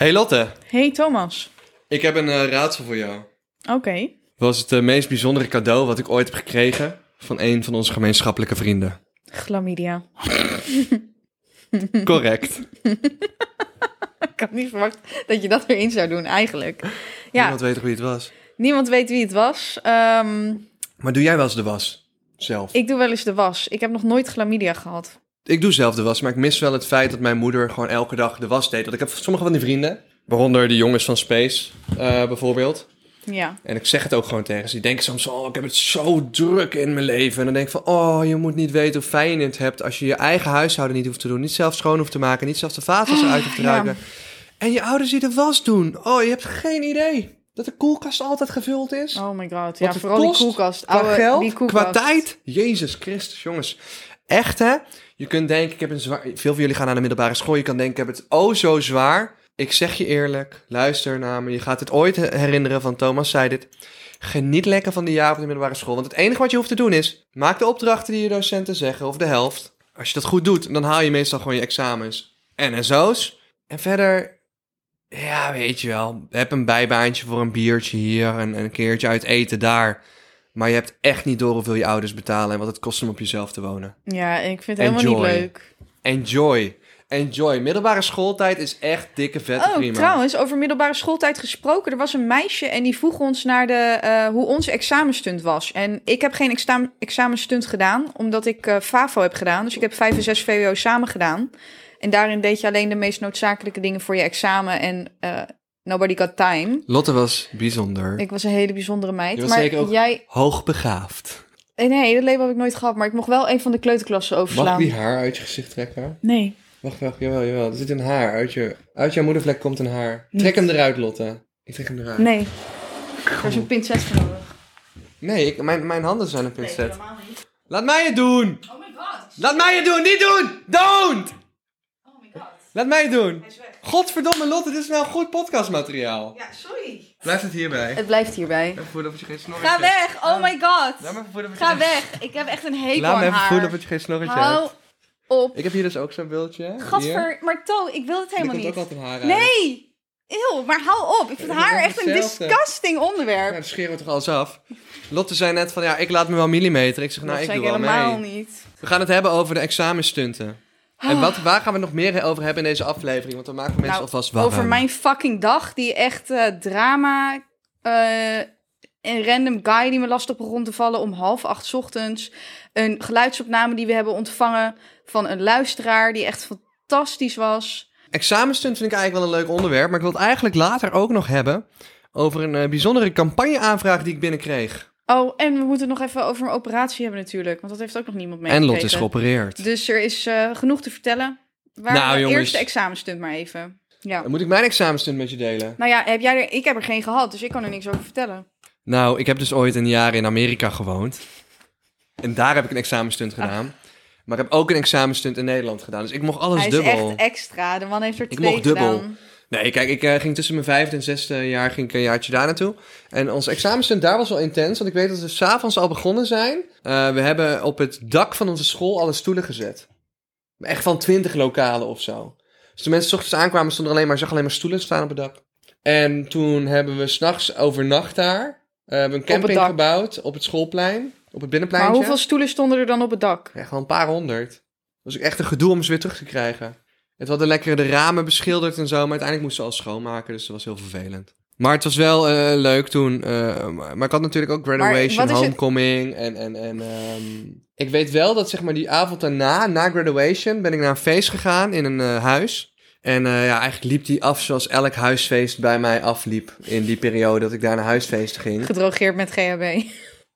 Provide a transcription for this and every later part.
Hey Lotte, Hey Thomas. ik heb een eh, raadsel voor jou. Oké. Was het eh, meest bijzondere cadeau wat ik ooit heb gekregen van een van onze gemeenschappelijke vrienden? Chlamydia. Correct. Ik had niet verwacht dat je dat weer in zou doen, eigenlijk. Ja, Niemand weet wie het was? niemand weet wie het was. Ehm, Maar doe jij wel eens de was? Zelf? Ik... ik doe wel eens de was. Ik heb nog nooit chlamydia gehad. Doe zelf de was, maar ik mis wel het feit dat mijn moeder gewoon elke dag de was deed. Want ik heb sommige van die vrienden, waaronder de jongens van Space eh, bijvoorbeeld. Ja. En ik zeg het ook gewoon tegen ze. Die denken soms, oh, ik heb het zo druk in mijn leven. En dan denk ik van, oh, je moet niet weten hoe fijn je het hebt... als je je eigen huishouden niet hoeft te doen. Niet zelf schoon hoeft te maken. Niet zelf de vaatwasser uit hoeft te Ah, ja. ruiken. En je ouders die de was doen. Oh, je hebt geen idee dat de koelkast altijd gevuld is. Oh my god. Ja, vooral die koelkast. Qua Oude, geld, die koelkast. qua tijd. Jezus Christus, jongens. Echt, hè? Je kunt denken, ik heb een zwaar... Veel van jullie gaan naar de middelbare school. Je kan denken, ik heb het oh zo zwaar. Ik zeg je eerlijk, luister naar me. Je gaat het ooit herinneren, van Thomas zei dit. Geniet lekker van die jaren op de middelbare school. Want het enige wat je hoeft te doen is... Maak de opdrachten die je docenten zeggen, of de helft. Als je dat goed doet, dan haal je meestal gewoon je examens. En SO's. En verder... Ja, weet je wel. Heb een bijbaantje voor een biertje hier en een keertje uit eten daar. Maar je hebt echt niet door hoeveel je ouders betalen en wat het kost om op jezelf te wonen. Ja, en ik vind het helemaal Enjoy. niet leuk. Enjoy. Enjoy. Middelbare schooltijd is echt dikke vette Oh, prima. trouwens, over middelbare schooltijd gesproken. Er was een meisje en die vroeg ons naar de, eh, hoe onze examenstunt was. En ik heb geen exam examenstunt gedaan, omdat ik eh, FAVO heb gedaan. Dus ik heb 5 en 6 VWO samen gedaan. En daarin deed je alleen de meest noodzakelijke dingen voor je examen. En eh, nobody got time. Lotte was bijzonder. Ik was een hele bijzondere meid. Je was maar zeker ook- jij... Hoogbegaafd. eh, Nee, dat label heb ik nooit gehad. Maar ik mocht wel een van de kleuterklassen Mag ik overslaan. die haar uit je gezicht trekken? Nee. Wacht, wacht, jawel, jawel. Er zit een haar. Uit, je, uit jouw moedervlek komt een haar. Trek hem eruit, Lotte. Ik trek hem eruit. Nee. Er is een pincet voor nodig. Nee, ik, mijn, mijn handen zijn een pincet. helemaal niet. Laat mij het doen! Oh my god. Laat mij het doen! Niet doen! Don't! Oh my god. Laat mij het doen! Hij. Godverdomme, Lotte, dit is wel goed podcastmateriaal. Ja, sorry. Blijft het hierbij? Het blijft hierbij. Even voelen of je geen snorretje Ga weg! Oh my god! Laat me even voelen of je Ga geen- weg! Ik heb echt een hekel Laat me even haar. voelen of je geen snorretje Hou hebt. op. Ik heb hier dus ook zo'n beeldje. Gadver, maar To, ik wil het helemaal komt ook niet. altijd een haar uit. Nee! Eeuw, maar hou op. Ik vind Ja, haar dat echt een disgusting Ja, onderwerp. dan scheren we toch alles af. Lotte zei net van, ja, ik laat me wel millimeter. Ik zeg, nou, dat ik zei doe ik wel helemaal niet. We gaan het hebben over de examenstunten. En wat, waar gaan we nog meer over hebben in deze aflevering? Want we maken mensen Nou, alvast warm. Over mijn fucking dag, die echt eh, drama... eh, een random guy die me lastig begon te vallen om half acht 's ochtends. Een geluidsopname die we hebben ontvangen van een luisteraar die echt fantastisch was. Examenstunt vind ik eigenlijk wel een leuk onderwerp. Maar ik wil het eigenlijk later ook nog hebben over een eh, bijzondere campagneaanvraag die ik binnenkreeg. Oh, en we moeten het nog even over mijn operatie hebben natuurlijk. Want dat heeft ook nog niemand En meegekregen. Lot is geopereerd. Dus er is eh, genoeg te vertellen. Waar Nou, jongens. eerste examenstunt maar even. Ja. Dan moet ik mijn examenstunt met je delen. Nou ja, heb jij er, ik heb er geen gehad, dus ik kan er niks over vertellen. Nou, ik heb dus ooit een jaar in Amerika gewoond. En daar heb ik een examenstunt gedaan. Maar ik heb ook een examenstunt in Nederland gedaan. Dus ik mocht alles Hij is dubbel. echt extra. De man heeft er Ik twee mocht dubbel. gedaan. Nee, kijk, ik eh, ging tussen mijn vijfde en zesde jaar ging ik een jaartje daar naartoe. En onze examenstunt daar was wel intens, want ik weet dat we s'avonds al begonnen zijn. Eh, we hebben op het dak van onze school alle stoelen gezet. Echt van twintig lokalen of zo. Dus toen mensen 's ochtends aankwamen, stonden alleen maar, zag alleen maar stoelen staan op het dak. En toen hebben we s'nachts overnacht daar. eh, we hebben een camping gebouwd op het schoolplein, op het Maar binnenpleintje. hoeveel stoelen stonden er dan op het dak? Ja, gewoon een paar honderd. Dat was echt een gedoe om ze weer terug te krijgen. Het hadden lekker de ramen beschilderd en zo, maar uiteindelijk moesten ze al schoonmaken, dus dat was heel vervelend. Maar het was wel eh, leuk toen. eh, maar ik had natuurlijk ook graduation, het- homecoming en... en, en ehm, ik weet wel dat zeg maar die avond daarna, na graduation, ben ik naar een feest gegaan in een eh, huis. En ja, eigenlijk liep die af zoals elk huisfeest bij mij afliep in die periode dat ik daar naar huisfeesten ging. Gedrogeerd met GHB.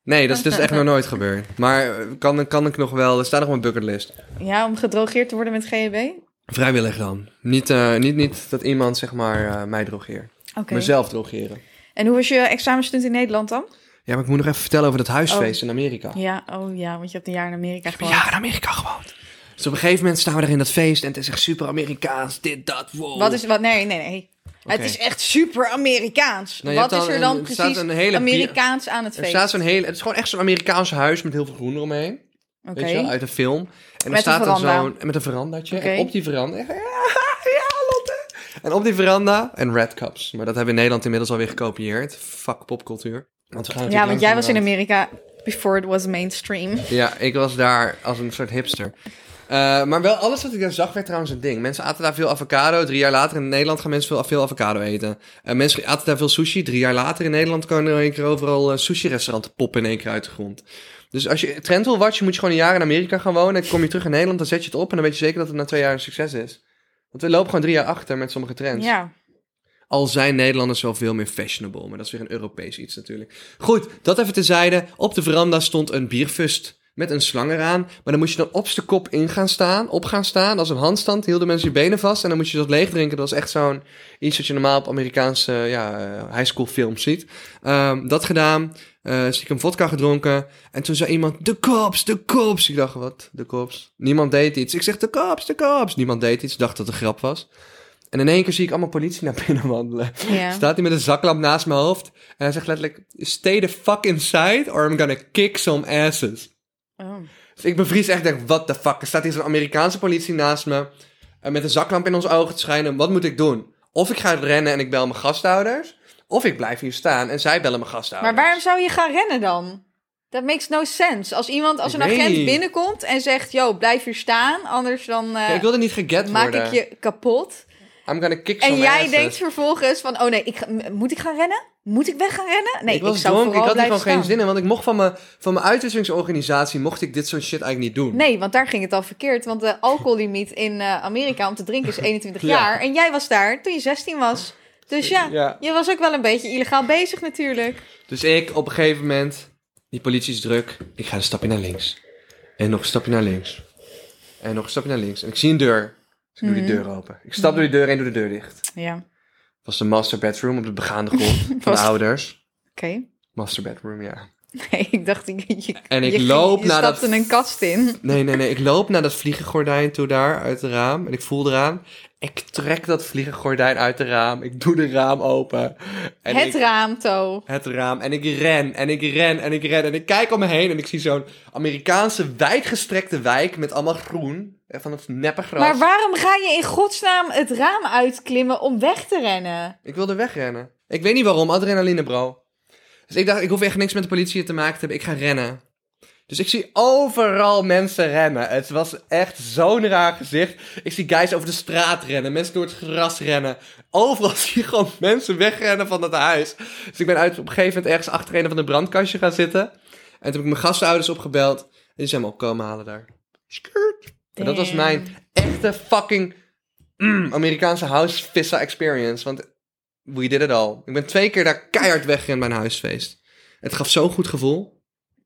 Nee, dat is dus echt nog nooit gebeurd. Maar kan, kan ik nog wel, er staat nog op mijn bucketlist. Ja, om gedrogeerd te worden met GHB? Vrijwillig dan. Niet, eh, niet, niet dat iemand zeg maar eh, mij drogeert. Oké. Mezelf drogeren. En hoe was je examenstunt in Nederland dan? Ja, maar ik moet nog even vertellen over dat huisfeest in Amerika. Ja, oh ja, want je hebt een jaar in Amerika gewoond. jaar in Amerika gewoond. Dus op een gegeven moment staan we daar in dat feest en het is echt super Amerikaans. Dit, dat, wow. Wat is wat? Nee, nee, nee. Het is echt super Amerikaans. Nou, wat is er dan een- er precies Amerikaans aan het Er feest? staat zo'n hele, het is gewoon echt zo'n Amerikaanse huis met heel veel groen eromheen. Weet je wel, uit een film. En Met er staat dan veranda. zo'n, met een verandatje. Oké. En op die veranda, ja, ja, Lotte. En op die veranda, en red cups. Maar dat hebben we in Nederland inmiddels alweer gekopieerd. Fuck popcultuur. Want we gaan Ja, want jij was in Amerika before it was mainstream. Ja, ik was daar als een soort hipster. Eh, maar wel alles wat ik daar zag werd trouwens een ding. Mensen aten daar veel avocado. Drie jaar later in Nederland gaan mensen veel, veel avocado eten. Eh, mensen aten daar veel sushi. Drie jaar later in Nederland komen er in één keer overal eh, sushi-restauranten poppen in één keer uit de grond. Dus als je trend wil watchen, moet je gewoon een jaar in Amerika gaan wonen. En kom je terug in Nederland, dan zet je het op. En dan weet je zeker dat het na twee jaar een succes is. Want we lopen gewoon drie jaar achter met sommige trends. Ja. Al zijn Nederlanders wel veel meer fashionable. Maar dat is weer een Europees iets natuurlijk. Goed, dat even tezijde. Op de veranda stond een bierfust met een slang eraan. Maar dan moest je dan op zijn kop in gaan staan. Op gaan staan. Als een handstand hielden mensen je benen vast. En dan moest je dat leeg drinken. Dat was echt zo'n iets wat je normaal op Amerikaanse ja, eh, high school films ziet. Ehm, dat gedaan. eh stiekem vodka gedronken. En toen zei iemand, de cops, de cops. Ik dacht, wat, de cops? Niemand deed iets. Ik zeg, de cops, de cops. Niemand deed iets. Ik dacht dat het een grap was. En in één keer zie ik allemaal politie naar binnen wandelen. Staat hij met een zaklamp naast mijn hoofd. En hij zegt letterlijk, stay the fuck inside or I'm gonna kick some asses. Oh. Dus ik bevries echt, denk, what the fuck. Er staat hier zo'n Amerikaanse politie naast me. eh, met een zaklamp in onze ogen te schijnen. Wat moet ik doen? Of ik ga rennen en ik bel mijn gasthouders. Of ik blijf hier staan en zij bellen mijn gasthouders. Maar waarom zou je gaan rennen dan? Dat makes no sense. Als iemand, als een agent binnenkomt en zegt, yo, blijf hier staan, anders dan Ja, ik wilde niet geget maak worden. ik je kapot. I'm gonna kick En jij asses. denkt vervolgens van, oh nee, ik ga, m- moet ik gaan rennen? Moet ik weg gaan rennen? Nee, ik was zou dronken, ik had hier gewoon geen zin in. Want ik mocht van mijn, van mijn uitwisselingsorganisatie, mocht ik dit soort shit eigenlijk niet doen. Nee, want daar ging het al verkeerd. Want de alcohollimiet in eh, Amerika om te drinken is 21 Ja. jaar. En jij was daar toen je 16 was. Dus ja, Ja. je was ook wel een beetje illegaal bezig natuurlijk. Dus ik op een gegeven moment, die politie is druk. Ik ga een stapje naar links. En nog een stapje naar links. En nog een stapje naar links. En ik zie een deur. Dus ik doe die Mhm. deur open. Ik stap door die deur en doe de deur dicht. Ja, was de master bedroom op de begaande grond van de ouders. oké. Master bedroom, ja. Nee, ik dacht, je, je, En ik je loop je naar dat- een kast in. Nee, nee, nee. Ik loop naar dat vliegengordijn toe daar uit het raam. En ik voel eraan. Ik trek dat vliegengordijn uit het raam. Ik doe de raam open. En het ik, raam, To. het raam. En ik ren en ik ren en ik ren. En ik kijk om me heen en ik zie zo'n Amerikaanse wijdgestrekte wijk met allemaal groen. eh, Van het neppe gras. Maar waarom ga je in godsnaam het raam uitklimmen om weg te rennen? Ik wilde wegrennen. Ik weet niet waarom, adrenaline bro. Dus ik dacht, ik hoef echt niks met de politie te maken te hebben. Ik ga rennen. Dus ik zie overal mensen rennen. Het was echt zo'n raar gezicht. Ik zie guys over de straat rennen, mensen door het gras rennen. Overal zie je gewoon mensen wegrennen van dat huis. Dus ik ben uit, op een gegeven moment ergens achter een van de brandkastje gaan zitten. En toen heb ik mijn gastouders opgebeld. En die zijn me opkomen halen daar. Skirt. En dat was mijn echte fucking mm, Amerikaanse house vissa experience. Want we did it all. Ik ben twee keer daar keihard weggerend bij een huisfeest. Het gaf zo'n goed gevoel.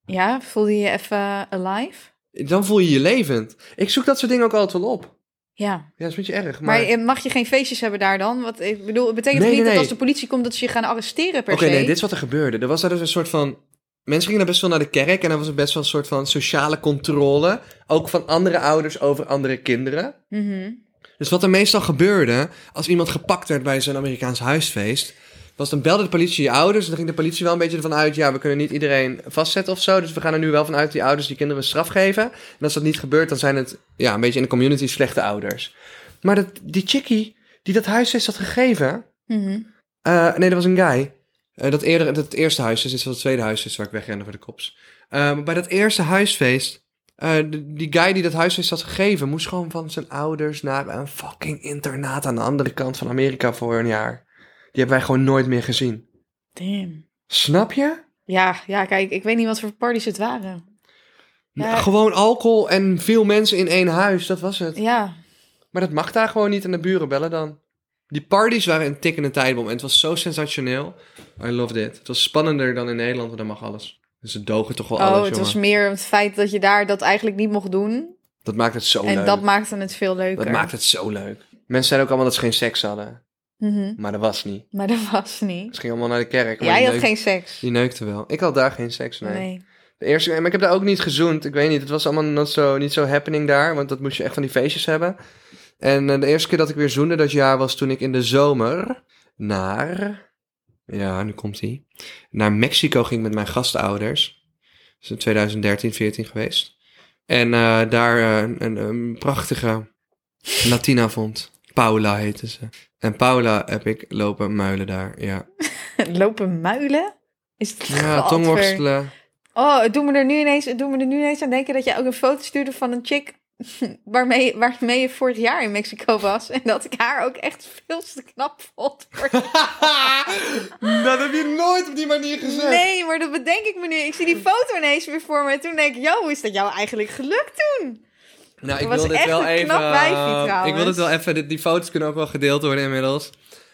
Ja, voelde je je even alive? Dan voel je je levend. Ik zoek dat soort dingen ook altijd wel op. Ja. Ja, dat is een beetje erg. Maar, Maar, mag je geen feestjes hebben daar dan? Want ik bedoel, het betekent Nee, niet nee, dat als de politie komt dat ze je gaan arresteren per Oké, se? nee, dit is wat er gebeurde. Er was daar dus een soort van... Mensen gingen daar best wel naar de kerk en er was er best wel een soort van sociale controle. Ook van andere ouders over andere kinderen. Mhm. Dus wat er meestal gebeurde, als iemand gepakt werd bij zo'n Amerikaans huisfeest, was dan belde de politie je ouders. En dan ging de politie wel een beetje ervan uit, ja, we kunnen niet iedereen vastzetten of zo. Dus we gaan er nu wel vanuit die ouders die kinderen een straf geven. En als dat niet gebeurt, dan zijn het, ja, een beetje in de community slechte ouders. Maar dat, die chickie die dat huisfeest had gegeven, Mhm. eh, nee, dat was een guy. Eh, dat, eerder, dat eerste huisfeest is wel het tweede huisfeest waar ik wegrende voor de kops. Eh, maar bij dat eerste huisfeest, eh, de- die guy die dat huisfeest had gegeven, moest gewoon van zijn ouders naar een fucking internaat aan de andere kant van Amerika voor een jaar. Die hebben wij gewoon nooit meer gezien. Damn. Snap je? Ja, ja, kijk, ik weet niet wat voor parties het waren. Ja. Gewoon alcohol en veel mensen in één huis, dat was het. Ja, Maar dat mag daar gewoon niet en de buren bellen dan. Die parties waren een tikkende tijdbom en het was zo sensationeel. I loved it. Het was spannender dan in Nederland, want daar mag alles. Dus ze dogen toch wel oh, alles, het jongen. was meer het feit dat je daar dat eigenlijk niet mocht doen. Dat maakt het zo en leuk. dat maakte het veel leuker. Dat maakt het zo leuk. Mensen zeiden ook allemaal dat ze geen seks hadden. Mhm. Maar dat was niet. Maar dat was niet. Ze gingen allemaal naar de kerk. maar Jij had neuk- geen seks. Die neukte wel. Ik had daar geen seks, nee. Nee. De eerste, maar ik heb daar ook niet gezoend. Ik weet niet, het was allemaal not zo, niet zo happening daar. Want dat moest je echt van die feestjes hebben. En eh, de eerste keer dat ik weer zoende dat jaar was toen ik in de zomer naar... Ja, nu komt hij. Naar Mexico ging met mijn gastouders. Dat is in 2013, 14 geweest. En eh, daar eh, een, een prachtige Latina vond. Paula heette ze. En Paula heb ik lopen muilen daar, ja. Lopen muilen? Is het Ja, tongworstelen. Oh, het doet me er nu ineens, het doet me er nu ineens aan denken dat je ook een foto stuurde van een chick waarmee, waarmee je vorig jaar in Mexico was. En dat ik haar ook echt veel te knap vond. dat heb je nooit op die manier gezegd. Nee, maar dat bedenk ik me nu. Ik zie die foto ineens weer voor me. En toen denk ik, yo, hoe is dat jou eigenlijk gelukt toen? Nou, ik wil dit wel even. wijfie, ik wil dit wel even. Die foto's kunnen ook wel gedeeld worden inmiddels.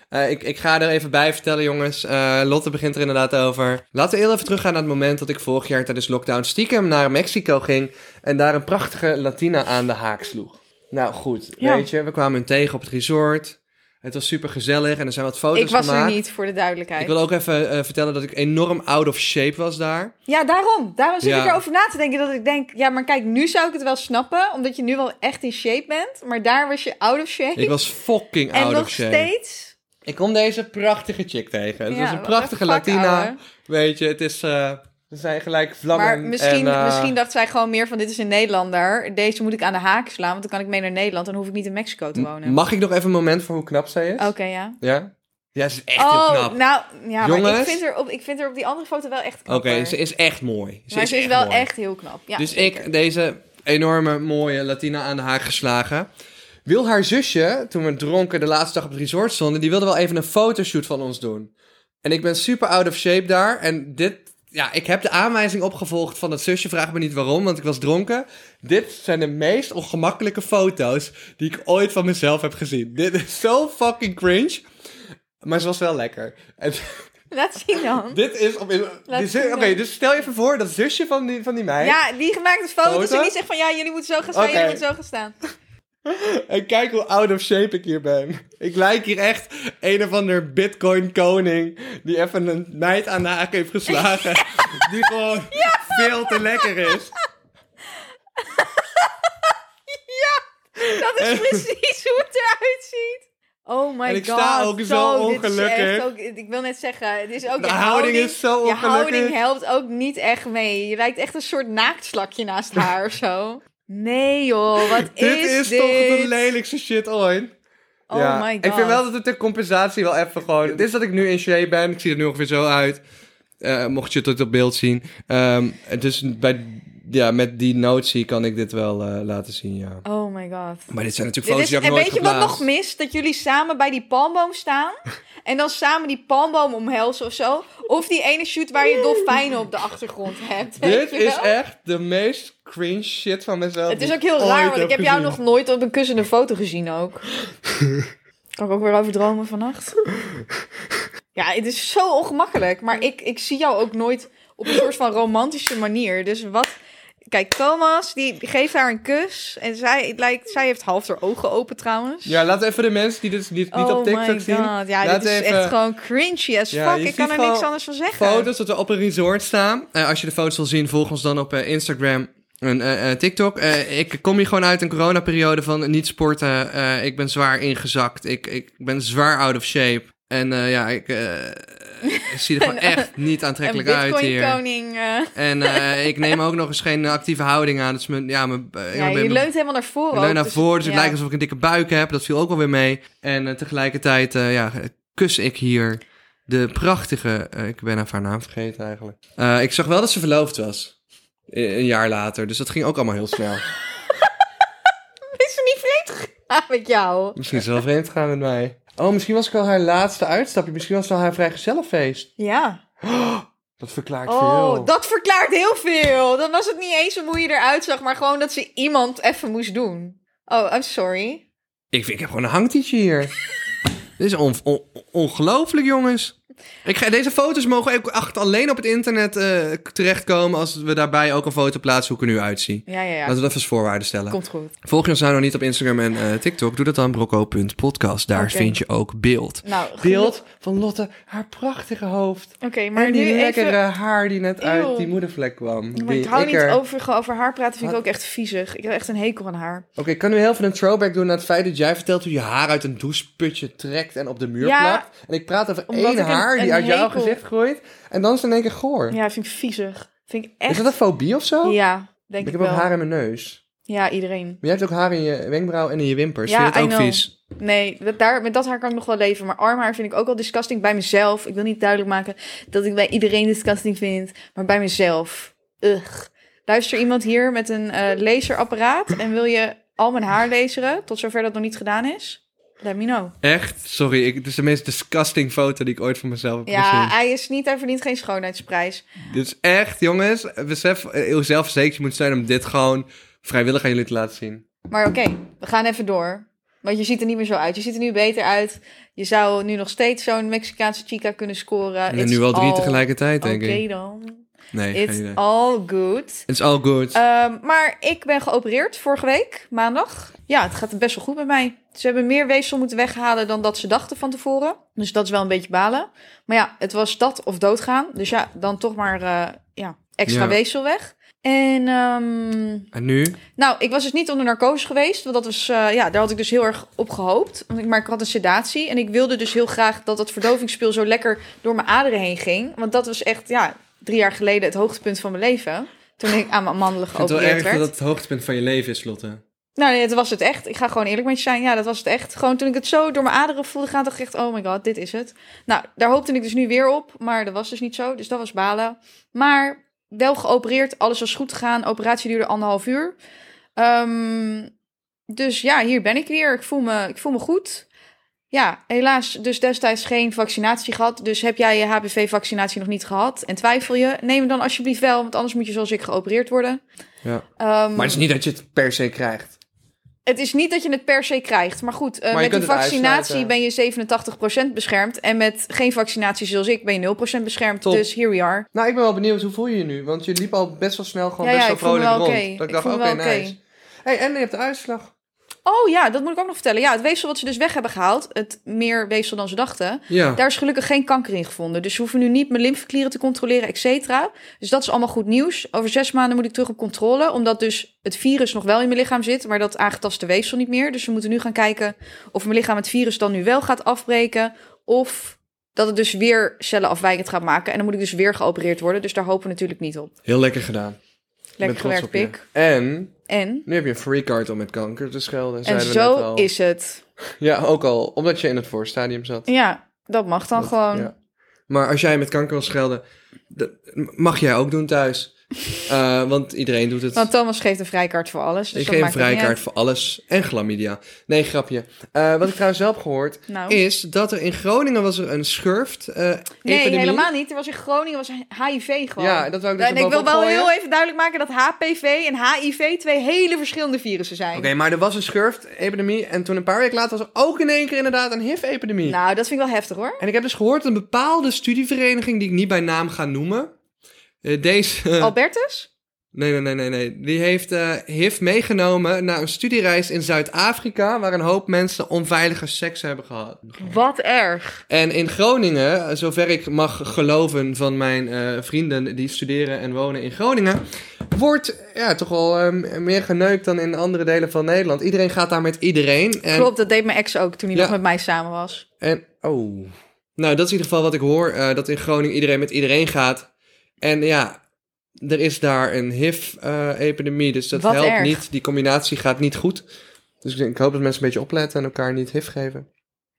Eh, ik, ik ga er even bij vertellen, jongens. Eh, Lotte begint er inderdaad over. Laten we heel even teruggaan naar het moment dat ik vorig jaar tijdens lockdown stiekem naar Mexico ging. En daar een prachtige Latina aan de haak sloeg. Nou goed, Ja. weet je, we kwamen hun tegen op het resort. Het was super gezellig en er zijn wat foto's ik was gemaakt. er niet, voor de duidelijkheid. Ik wil ook even eh, vertellen dat ik enorm out of shape was daar. Ja, daarom. Daarom zit Ja. ik erover na te denken dat ik denk... Ja, maar kijk, nu zou ik het wel snappen. Omdat je nu wel echt in shape bent. Maar daar was je out of shape. Ik was fucking en out nog of shape. steeds... Ik kom deze prachtige chick tegen. Het Ja, was een prachtige Latina. ouwe. Weet je, het is... eh we zijn gelijk vlammen. Maar misschien, en, eh, misschien dacht zij gewoon meer van... Dit is een Nederlander. Deze moet ik aan de haak slaan. Want dan kan ik mee naar Nederland. Dan hoef ik niet in Mexico te wonen. Mag ik nog even een moment voor hoe knap zij is? Oké, ja. Ja? Ja, ze is echt oh, heel knap. nou, ja, maar Jongens. ik vind, er op, ik vind er op die andere foto wel echt knap. Oké, ze is echt mooi. Ze maar is ze is wel mooi. echt heel knap. Ja, dus zeker. ik, deze enorme mooie Latina aan de haak geslagen. Wil haar zusje, toen we dronken de laatste dag op het resort stonden, die wilde wel even een fotoshoot van ons doen. En ik ben super out of shape daar. En dit, ja, ik heb de aanwijzing opgevolgd van het zusje. Vraag me niet waarom, want ik was dronken. Dit zijn de meest ongemakkelijke foto's die ik ooit van mezelf heb gezien. Dit is zo fucking cringe. Maar ze was wel lekker. En Laat zien dan. dit is... op- zien Oké, dan. dus stel je even voor, dat zusje van die, van die meid... Ja, die maakt de foto's Foto? en die zegt van... Ja, jullie moeten zo gaan staan, Oké. jullie moeten zo gaan staan. En kijk hoe out of shape ik hier ben. Ik lijk hier echt een of ander bitcoin koning die even een meid aan de haak heeft geslagen. Die gewoon veel te lekker is. Dat is precies hoe het eruit ziet. Oh my En ik god. sta ook zo ongelukkig. ook- ik wil net zeggen, het is ook De je houding is zo Je ongelukkig. houding helpt ook niet echt mee. Je lijkt echt een soort naaktslakje naast haar of zo. Nee joh, wat dit is, is dit? toch de lelijkste shit ooit. Oh my god. Ik vind wel dat het ter compensatie wel even gewoon... Het is dat ik nu in shape ben. Ik zie er nu ongeveer zo uit. Eh, mocht je het op beeld zien. Ehm, dus bij, ja, met die notie kan ik dit wel eh, laten zien, ja. Oh my god. Maar dit zijn natuurlijk Dit foto's is, die ik en nooit weet je wat nog mist? Dat jullie samen bij die palmboom staan. en dan samen die palmboom omhelzen of zo. Of die ene shoot waar je dolfijnen op de achtergrond hebt. Dit is echt de meest cringe shit van mezelf. Het is ook heel raar, want ik heb jou nog nooit op een kussende foto gezien ook. kan ik ook weer over dromen vannacht? Ja, het is zo ongemakkelijk. Maar ik, ik zie jou ook nooit op een soort van romantische manier. Dus wat... Kijk, Thomas, die geeft haar een kus. En zij, het lijkt, zij heeft half haar ogen open trouwens. Ja, we even de mensen die dit niet, niet oh op TikTok my zien. god. Ja, dit is even echt gewoon cringy as fuck. ik kan er niks anders van zeggen. Foto's dat we op een resort staan. Eh, als je de foto's wil zien, volg ons dan op eh, Instagram en eh, eh, TikTok. Eh, ik kom hier gewoon uit een coronaperiode van niet sporten. Ik ben zwaar ingezakt. Ik, ik ben zwaar out of shape. En ja, ik, ik zie er gewoon echt niet Een aantrekkelijk uit hier. koning. En ik neem ook nog eens geen actieve houding aan. Dus mijn, ja, mijn, ja, je leunt helemaal naar voren. Ik leun naar dus- voren, dus het ja. lijkt alsof ik een dikke buik heb. Dat viel ook alweer mee. En tegelijkertijd ja, kus ik hier de prachtige... ik ben haar naam vergeten eigenlijk. Ik zag wel dat ze verloofd was. Eh, Een jaar later. Dus dat ging ook allemaal heel snel. Is ze niet vreemd gegaan met jou? misschien is ze wel vreemd gaan met mij. Oh, misschien was ik wel haar laatste uitstapje. Misschien was het wel haar vrijgezellenfeest. Ja. Dat verklaart Oh, veel. dat verklaart heel veel. Dan was het niet eens om hoe je eruit zag, maar gewoon dat ze iemand even moest doen. Oh, I'm sorry. Ik, vind, ik heb gewoon een hangtietje hier. Dit is on- on- ongelooflijk, jongens. Ik ga, deze foto's mogen ook echt alleen op het internet eh, terechtkomen... als we daarbij ook een foto plaatsen hoe ik er nu uitzie. Ja, ja, ja. Laten we dat als voorwaarden stellen. Komt goed. Volg je ons nou nog niet op Instagram en eh, TikTok? Doe dat dan brocco.podcast. Daar vind je ook beeld. Nou, Beeld van Lotte, haar prachtige hoofd. Oké, maar en die nu lekkere even... haar die net uit Eeuw. die moedervlek kwam. Maar Die ik hou niet er- over, over haar praten, vind ik ook echt viezig. Ik heb echt een hekel aan haar. Oké, ik kan nu heel even een throwback doen naar het feit dat jij vertelt hoe je haar uit een doucheputje trekt en op de muur Ja, plakt. En ik praat over omdat één een- haar die uit jouw gezicht groeit. En dan is het in één keer goor. Ja, vind ik viezig. Vind ik echt... Is dat een fobie of zo? Ja, denk ik ik, heb ook wel. haar in mijn neus. Ja, iedereen. Maar jij hebt ook haar in je wenkbrauw en in je wimpers. Ja, Vind je het ook vies? Nee, dat, daar, met dat haar kan ik nog wel leven. Maar armhaar vind ik ook wel disgusting bij mezelf. Ik wil niet duidelijk maken dat ik bij iedereen disgusting vind. Maar bij mezelf. Ugh. Luister iemand hier met een eh, laserapparaat en wil je al mijn haar laseren, tot zover dat nog niet gedaan is? Let me know. Echt? Sorry, ik, het is de meest disgusting foto die ik ooit van mezelf heb Ja, gezien. hij is niet, hij verdient geen schoonheidsprijs. Dit is echt, jongens, besef eh, hoe zelfverzekerd je moet zijn om dit gewoon vrijwillig aan jullie te laten zien. Maar oké, we gaan even door. Want je ziet er niet meer zo uit. Je ziet er nu beter uit. Je zou nu nog steeds zo'n Mexicaanse chica kunnen scoren. En It's nu al drie tegelijkertijd, denk Oké ik. dan. Nee, It's all good. It's all good. Ehm, maar ik ben geopereerd vorige week, maandag. Ja, het gaat best wel goed met mij. Ze hebben meer weefsel moeten weghalen dan dat ze dachten van tevoren. Dus dat is wel een beetje balen. Maar ja, het was dat of doodgaan. Dus ja, dan toch maar eh, ja, extra Ja. weefsel weg. En ehm, en nu? nou, ik was dus niet onder narcose geweest. Want dat was, eh, ja, daar had ik dus heel erg op gehoopt. Want ik, maar ik had een sedatie. En ik wilde dus heel graag dat dat verdovingsspul zo lekker door mijn aderen heen ging. Want dat was echt, ja, drie jaar geleden het hoogtepunt van mijn leven. Toen ik aan mijn mandelen Ik vind het wel geopereerd erg werd. dat het het hoogtepunt van je leven is, Lotte. Nou, nee, het was het echt. Ik ga gewoon eerlijk met je zijn. Ja, dat was het echt. Gewoon toen ik het zo door mijn aderen voelde gaan, dacht ik echt, oh my god, dit is het. Nou, daar hoopte ik dus nu weer op, maar dat was dus niet zo. Dus dat was balen. Maar wel geopereerd, alles was goed gegaan. Operatie duurde anderhalf uur. Ehm, dus ja, hier ben ik weer. Ik voel me, ik voel me goed. Ja, helaas dus destijds geen vaccinatie gehad. Dus heb jij je HPV-vaccinatie nog niet gehad en twijfel je, neem hem dan alsjeblieft wel, want anders moet je zoals ik geopereerd worden. Ja. Ehm, Maar het is niet dat je het per se krijgt. Het is niet dat je het per se krijgt. Maar goed, eh, Maar met die vaccinatie ben je 87% beschermd. En met geen vaccinatie zoals ik ben je 0% beschermd. Top. Dus here we are. Nou, ik ben wel benieuwd, hoe voel je je nu? Want je liep al best wel snel gewoon Ja, best ja, wel vrolijk wel rond. Dat ik Ik dacht, oké. nice. hey, en je hebt de uitslag. Oh ja, dat moet ik ook nog vertellen. Ja, het weefsel wat ze dus weg hebben gehaald. Het meer weefsel dan ze dachten. Ja. Daar is gelukkig geen kanker in gevonden. Dus ze hoeven nu niet mijn lymfeklieren te controleren, et cetera. Dus dat is allemaal goed nieuws. Over zes maanden moet ik terug op controle. Omdat dus het virus nog wel in mijn lichaam zit. Maar dat aangetaste weefsel niet meer. Dus we moeten nu gaan kijken of mijn lichaam het virus dan nu wel gaat afbreken. Of dat het dus weer cellen afwijkend gaat maken. En dan moet ik dus weer geopereerd worden. Dus daar hopen we natuurlijk niet op. Heel lekker gedaan. Lekker gewerkt, pik. En En, nu heb je een free card om met kanker te schelden. en zo al. is het. Ja, ook al. Omdat je in het voorstadium zat. Ja, dat mag dan Dat- gewoon. ja. Maar als jij met kanker wil schelden, dat mag jij ook doen thuis. Eh, want iedereen doet het. Want Thomas geeft een vrijkaart voor alles. Dus ik geef een vrijkaart voor alles en chlamydia. Nee, grapje. Eh, wat ik trouwens wel heb gehoord, Nou. is dat er in Groningen was er een schurft eh Nee, epidemie. helemaal niet. Er was in Groningen was HIV gewoon. Ja, dat wou ik dus en ik wil wel gooien. heel even duidelijk maken dat HPV en HIV twee hele verschillende virussen zijn. Oké, maar er was een schurft-epidemie en toen een paar weken later was er ook in één keer inderdaad een HIV-epidemie. Nou, dat vind ik wel heftig hoor. En ik heb dus gehoord dat een bepaalde studievereniging, die ik niet bij naam ga noemen, deze... Albertus? Nee, nee, nee, nee, nee. Die heeft eh HIV meegenomen naar een studiereis in Zuid-Afrika, waar een hoop mensen onveilige seks hebben gehad. Wat erg. En in Groningen, eh, zover ik mag geloven van mijn eh, vrienden die studeren en wonen in Groningen, wordt ja, toch wel eh, meer geneukt dan in andere delen van Nederland. Iedereen gaat daar met iedereen. En, Klopt, dat deed mijn ex ook toen hij Ja. nog met mij samen was. En, oh. Nou, dat is in ieder geval wat ik hoor, eh, dat in Groningen iedereen met iedereen gaat. En ja, er is daar een HIV-epidemie, dus dat Wat helpt erg. niet. Die combinatie gaat niet goed. Dus ik, hoop dat mensen een beetje opletten en elkaar niet HIV geven.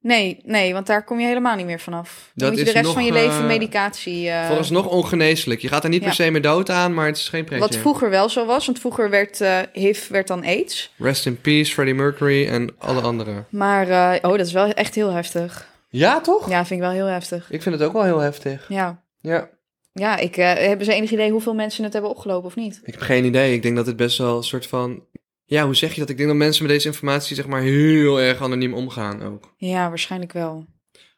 Nee, nee, want daar kom je helemaal niet meer vanaf. Dan Dat moet je de rest nog, van je eh, leven medicatie... eh, Vooralsnog ongeneeslijk. Je gaat er niet ja. per se meer dood aan, maar het is geen pretje. wat vroeger wel zo was, want vroeger werd eh HIV werd dan AIDS. Rest in peace, Freddie Mercury en alle anderen. Maar, eh, oh, dat is wel echt heel heftig. Ja, toch? Ja, vind ik wel heel heftig. Ik vind het ook wel heel heftig. Ja, Ja. Ja ik, eh, hebben ze enig idee hoeveel mensen het hebben opgelopen of niet? Ik heb geen idee. Ik denk dat het best wel een soort van... Ja, hoe zeg je dat? Ik denk dat mensen met deze informatie zeg maar heel erg anoniem omgaan ook. Ja, waarschijnlijk wel.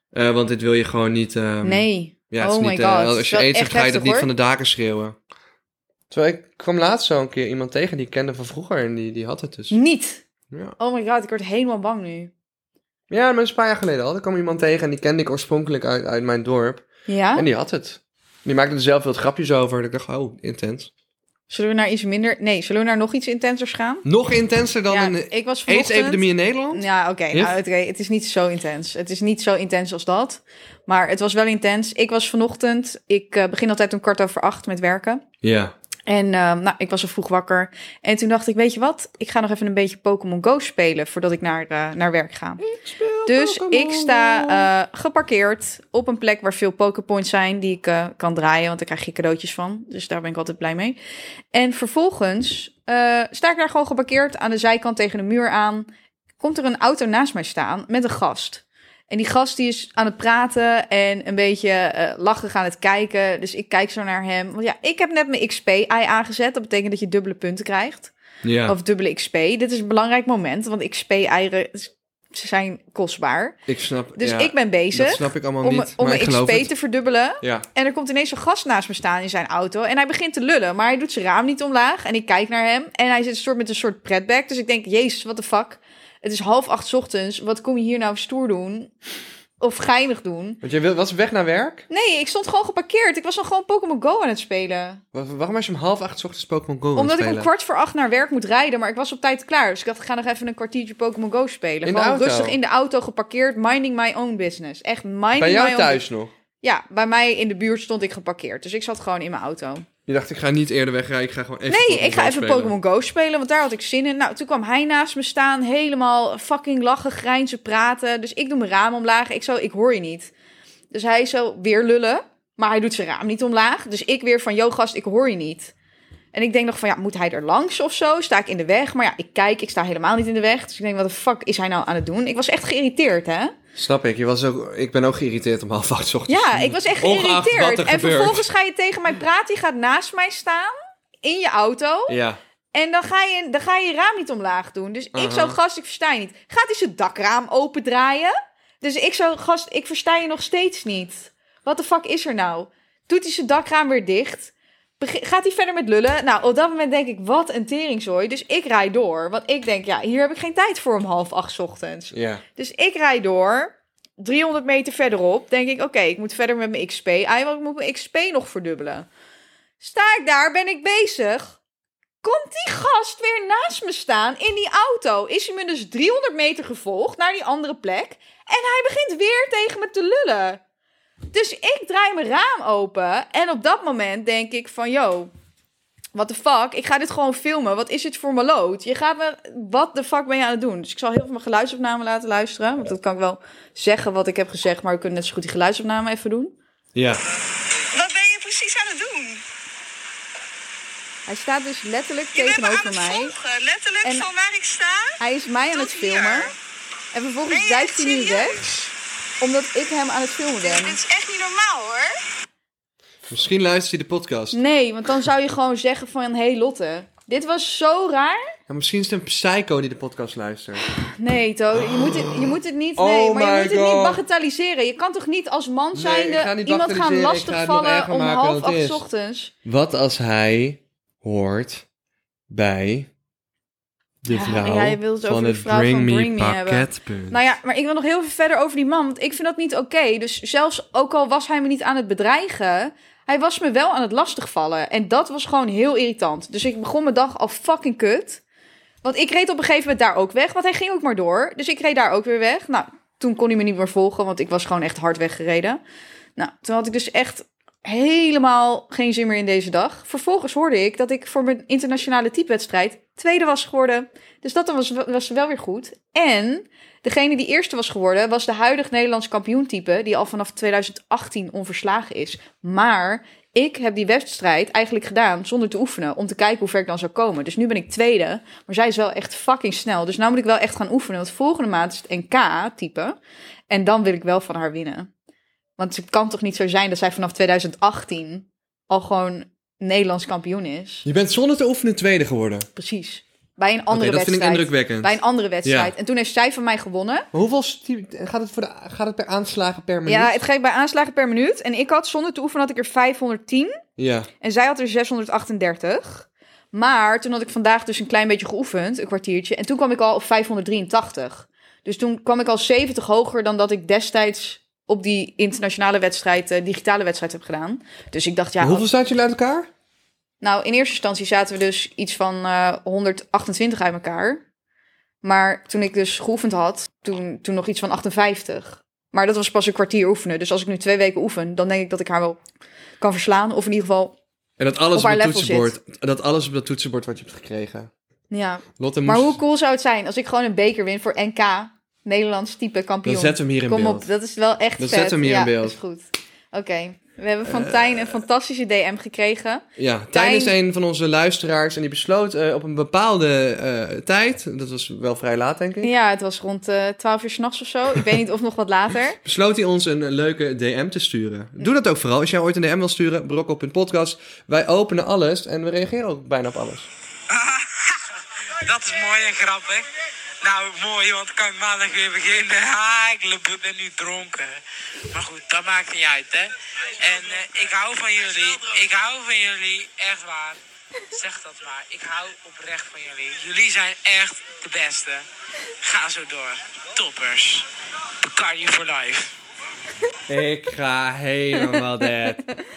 Eh, want dit wil je gewoon niet... ehm, nee. Ja, het is oh my niet, eh, god. Het als is je hebt, ga je dat niet hoor. van de daken schreeuwen. Terwijl ik kwam laatst zo een keer iemand tegen die ik kende van vroeger en die, die had het dus. Niet. Ja. Oh my god, ik word helemaal bang nu. ja, maar dat is een paar jaar geleden al. Er kwam iemand tegen en die kende ik oorspronkelijk uit, uit mijn dorp. Ja? En die had het. Die maakte er zelf wat grapjes over. Ik dacht, oh, intens. Zullen we naar iets minder... Nee, zullen we naar nog iets intensers gaan? Nog intenser dan ja, een ik was vanochtend... AIDS-epidemie in Nederland? Ja, oké. Nou, oké, het is niet zo intens. Het is niet zo intens als dat. Maar het was wel intens. Ik was vanochtend... Ik eh, begin altijd om kwart over acht met werken. Ja. En uh, nou, ik was al vroeg wakker. En toen dacht ik, weet je wat? Ik ga nog even een beetje Pokémon Go spelen voordat ik naar, uh, naar werk ga. Ik dus ik sta uh, geparkeerd op een plek waar veel Poképoints zijn die ik kan draaien. Want daar krijg je cadeautjes van. Dus daar ben ik altijd blij mee. En vervolgens sta ik daar gewoon geparkeerd aan de zijkant tegen de muur aan. Komt er een auto naast mij staan met een gast. En die gast die is aan het praten en een beetje uh, lachen aan het kijken. Dus ik kijk zo naar hem. Want ja, ik heb net mijn XP-ei aangezet. Dat betekent dat je dubbele punten krijgt. Ja. Of dubbele XP. Dit is een belangrijk moment, want XP-eieren zijn kostbaar. Ik snap. Dus ja, ik ben bezig Dat snap ik allemaal om, niet. om mijn XP het. te verdubbelen. Ja. En er komt ineens een gast naast me staan in zijn auto. En hij begint te lullen, maar hij doet zijn raam niet omlaag. En ik kijk naar hem. En hij zit een soort met een soort pretback. Dus ik denk, jezus, wat de fuck. Het is half acht 's ochtends. Wat kom je hier nou stoer doen? Of geinig doen? Want jij wil, was weg naar werk? Nee, ik stond gewoon geparkeerd. Ik was nog gewoon Pokémon Go aan het spelen. Wa- Waarom was je om half acht 's ochtends Pokémon Go aan het Omdat ik om kwart voor acht naar werk moet rijden. Maar ik was op tijd klaar. Dus ik dacht, ik ga nog even een kwartiertje Pokémon Go spelen. In de gewoon auto? rustig in de auto geparkeerd. Minding my own business. Echt minding Bij my jou own thuis nog? Ja, bij mij in de buurt stond ik geparkeerd. Dus ik zat gewoon in mijn auto. Je dacht, ik ga niet eerder wegrijden, ik ga gewoon even Nee, ik ga even. Pokémon Go spelen, want daar had ik zin in. Nou, toen kwam hij naast me staan, helemaal fucking lachen, grijnzen, praten. Dus ik doe mijn raam omlaag. Ik zo, ik hoor je niet. Dus hij zo weer lullen, maar hij doet zijn raam niet omlaag. Dus ik weer van, yo gast, ik hoor je niet. En ik denk nog van, ja, moet hij er langs of zo? Sta ik in de weg? Maar ja, ik kijk, ik sta helemaal niet in de weg. Dus ik denk, wat de fuck is hij nou aan het doen? Ik was echt geïrriteerd, hè? Snap ik, je was ook, ik ben ook geïrriteerd om half acht ochtends. Ja, ik was echt geïrriteerd. er En vervolgens ga je tegen mij praten. Je gaat naast mij staan in je auto. Ja, En dan ga, je, dan ga je je raam niet omlaag doen. Dus ik Aha. zo, gast, ik versta je niet. Gaat hij zijn dakraam opendraaien? Dus ik zo, gast, ik versta je nog steeds niet. Wat de fuck is er nou? Doet hij zijn dakraam weer dicht? Gaat hij verder met lullen? Nou, op dat moment denk ik, wat een teringzooi. Dus ik rijd door. Want ik denk, ja, hier heb ik geen tijd voor om half acht 's ochtends. ja. Dus ik rijd door. 300 meter verderop denk ik, oké, ik moet verder met mijn XP. Ah, want ik moet mijn XP nog verdubbelen. Sta ik daar, ben ik bezig. Komt die gast weer naast me staan in die auto? Is hij me dus 300 meter gevolgd naar die andere plek? En hij begint weer tegen me te lullen. Dus ik draai mijn raam open. En op dat moment denk ik van, yo, what the fuck? Ik ga dit gewoon filmen. Wat is dit voor maloot? Je gaat me... Wat de fuck ben je aan het doen? Dus ik zal heel veel mijn geluidsopname laten luisteren. Want dat kan ik wel zeggen wat ik heb gezegd. Maar we kunnen net zo goed die geluidsopname even doen. Ja. Wat ben je precies aan het doen? Hij staat dus letterlijk Je bent me aan tegenover het mij. volgen, letterlijk En- van waar ik sta. Hij is mij aan het filmen. hier. En vervolgens duikt echt hij nu weg. Omdat ik hem aan het filmen ben. Dit is echt niet normaal hoor. Misschien luister je de podcast. Nee, want dan zou je gewoon zeggen van... Hé hey Lotte, dit was zo raar. Ja, misschien is het een psycho die de podcast luistert. Nee, To, je moet het, je moet het niet, Oh nee, maar je moet het niet bagatelliseren. Je kan toch niet als man Nee, zijnde ga niet iemand gaan ga lastigvallen om half acht ochtends? Wat als hij hoort bij de Ja, vrouw ja, wilt het van over de vrouw Bring van Me Bring Me hebben. pakketpunt? Nou ja, maar ik wil nog heel veel verder over die man, want ik vind dat niet oké. Dus zelfs ook al was hij me niet aan het bedreigen, hij was me wel aan het lastigvallen. En dat was gewoon heel irritant. Dus ik begon mijn dag al fucking kut. Want ik reed op een gegeven moment daar ook weg, want hij ging ook maar door. Dus ik reed daar ook weer weg. Nou, toen kon hij me niet meer volgen, want ik was gewoon echt hard weggereden. Nou, toen had ik dus echt helemaal geen zin meer in deze dag. Vervolgens hoorde ik dat ik voor mijn internationale typewedstrijd tweede was geworden. Dus dat was, was wel weer goed. En degene die eerste was geworden was de huidig Nederlands kampioentype... die al vanaf 2018 onverslagen is. Maar ik heb die wedstrijd eigenlijk gedaan zonder te oefenen... om te kijken hoe ver ik dan zou komen. Dus nu ben ik tweede, maar zij is wel echt fucking snel. Dus nu moet ik wel echt gaan oefenen. Want volgende maand is het NK-type. En dan wil ik wel van haar winnen. Want het kan toch niet zo zijn dat zij vanaf 2018 al gewoon Nederlands kampioen is? Je bent zonder te oefenen tweede geworden. Precies. Bij een Oké, andere dat vind ik wedstrijd. indrukwekkend. Bij een andere wedstrijd. Ja. En toen heeft zij van mij gewonnen. Maar hoeveel gaat het, voor de, gaat het per aanslagen per minuut? Ja, het geeft bij aanslagen per minuut. En ik had zonder te oefenen had ik er 510. Ja. En zij had er 638. Maar toen had ik vandaag dus een klein beetje geoefend, een kwartiertje. En toen kwam ik al op 583. Dus toen kwam ik al 70 hoger dan dat ik destijds op die internationale wedstrijd, eh, digitale wedstrijd heb gedaan. Dus ik dacht, ja, hoeveel staat jullie uit elkaar? Nou, in eerste instantie zaten we dus iets van eh 128 uit elkaar. Maar toen ik dus geoefend had, toen, toen nog iets van 58. Maar dat was pas een kwartier oefenen. Dus als ik nu twee weken oefen, dan denk ik dat ik haar wel kan verslaan. Of in ieder geval En dat alles Op op, haar het toetsenbord, dat alles op dat toetsenbord wat je hebt gekregen. Ja. Lotte Maar moest, hoe cool zou het zijn als ik gewoon een beker win voor NK, Nederlands type kampioen? dan zetten we hem hier in Kom beeld. op, dat is wel echt Dan vet. zetten we hem hier ja, in beeld. is goed. Oké, we hebben van Tijn een fantastische DM gekregen. Ja, Tijn Tijn- is een van onze luisteraars en die besloot eh, op een bepaalde eh, tijd, dat was wel vrij laat denk ik, Ja, het was rond eh 12 uur s'nachts of zo. Ik weet niet of nog wat later. besloot hij ons een, eh, leuke DM te sturen. Doe dat ook vooral. Als jij ooit een DM wil sturen, brokkel.podcast. Wij openen alles en we reageren ook bijna op alles. Dat is mooi en grappig. Nou, mooi, want kan ik maandag weer beginnen. Ha, ik le- ben nu dronken. Maar goed, dat maakt niet uit, hè. En eh, ik hou van jullie. Ik hou van jullie, echt waar. Zeg dat maar. Ik hou oprecht van jullie. Jullie zijn echt de beste. Ga zo door. Toppers. Bacardi for life. Ik ga helemaal dead.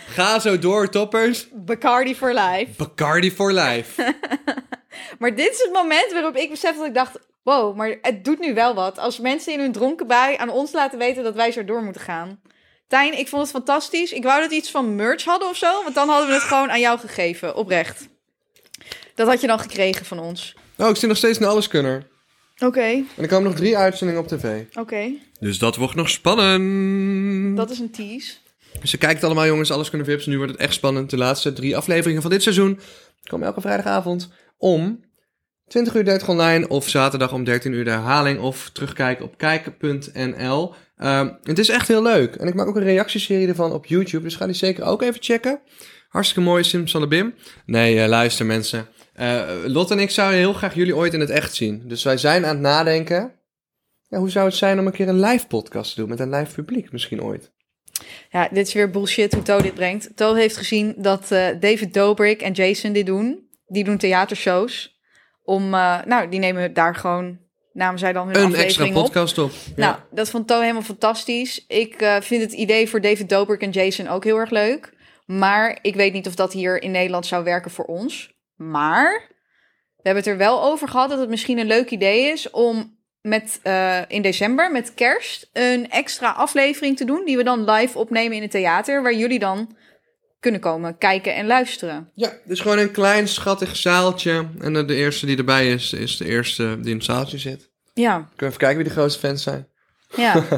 Ga zo door, toppers. Bacardi for life. Bacardi for life. Maar dit is het moment waarop ik besef dat ik dacht... Wow, maar het doet nu wel wat. Als mensen in hun dronken bui aan ons laten weten dat wij zo door moeten gaan. Tijn, ik vond het fantastisch. Ik wou dat we iets van merch hadden of zo. Want dan hadden we het gewoon aan jou gegeven. Oprecht. Dat had je dan gekregen van ons. Oh, ik zit nog steeds in Alleskunner. Oké, En er komen nog drie uitzendingen op tv. oké. Dus dat wordt nog spannend. Dat is een tease. Dus je kijkt allemaal jongens, alles kunnen vips. Nu wordt het echt spannend. De laatste drie afleveringen van dit seizoen komen elke vrijdagavond om 20 uur 30 online of zaterdag om 13 uur de herhaling of terugkijken op kijken.nl. Ehm, het is echt heel leuk. En ik maak ook een reactieserie ervan op YouTube, dus ga die zeker ook even checken. Hartstikke mooi, Simsalabim. Nee, eh, luister mensen. Eh Lot en ik zouden heel graag jullie ooit in het echt zien. Dus wij zijn aan het nadenken. Ja, hoe zou het zijn om een keer een live podcast te doen met een live publiek misschien ooit? Ja, dit is weer bullshit hoe To dit brengt. To heeft gezien dat eh, David Dobrik en Jason dit doen. Die doen theatershows. Om, eh, nou, die nemen daar gewoon, namen zij dan hun Een extra op. podcast op. Nou, dat vond To helemaal fantastisch. Ik eh, vind het idee voor David Dobrik en Jason ook heel erg leuk. Maar ik weet niet of dat hier in Nederland zou werken voor ons. Maar we hebben het er wel over gehad dat het misschien een leuk idee is om met, eh, in december, met kerst, een extra aflevering te doen. Die we dan live opnemen in het theater. Waar jullie dan kunnen komen kijken en luisteren. Ja, dus gewoon een klein schattig zaaltje. En eh, de eerste die erbij is, is de eerste die in het zaaltje zit. Ja, Kunnen we even kijken wie de grootste fans zijn. ja.